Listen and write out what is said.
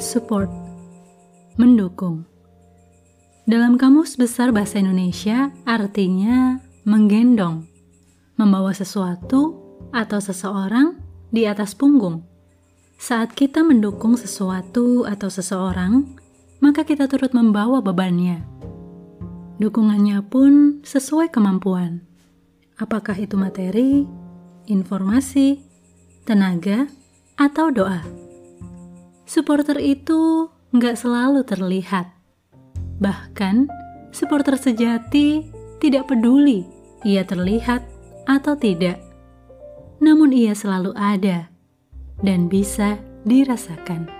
Support Mendukung. Dalam Kamus Besar Bahasa Indonesia artinya menggendong Membawa sesuatu atau seseorang di atas punggung. Saat kita mendukung sesuatu atau seseorang Maka kita turut membawa bebannya. Dukungannya pun sesuai kemampuan. Apakah itu materi, informasi, tenaga, atau doa? Supporter itu nggak selalu terlihat. Bahkan, supporter sejati tidak peduli ia terlihat atau tidak. Namun ia selalu ada dan bisa dirasakan.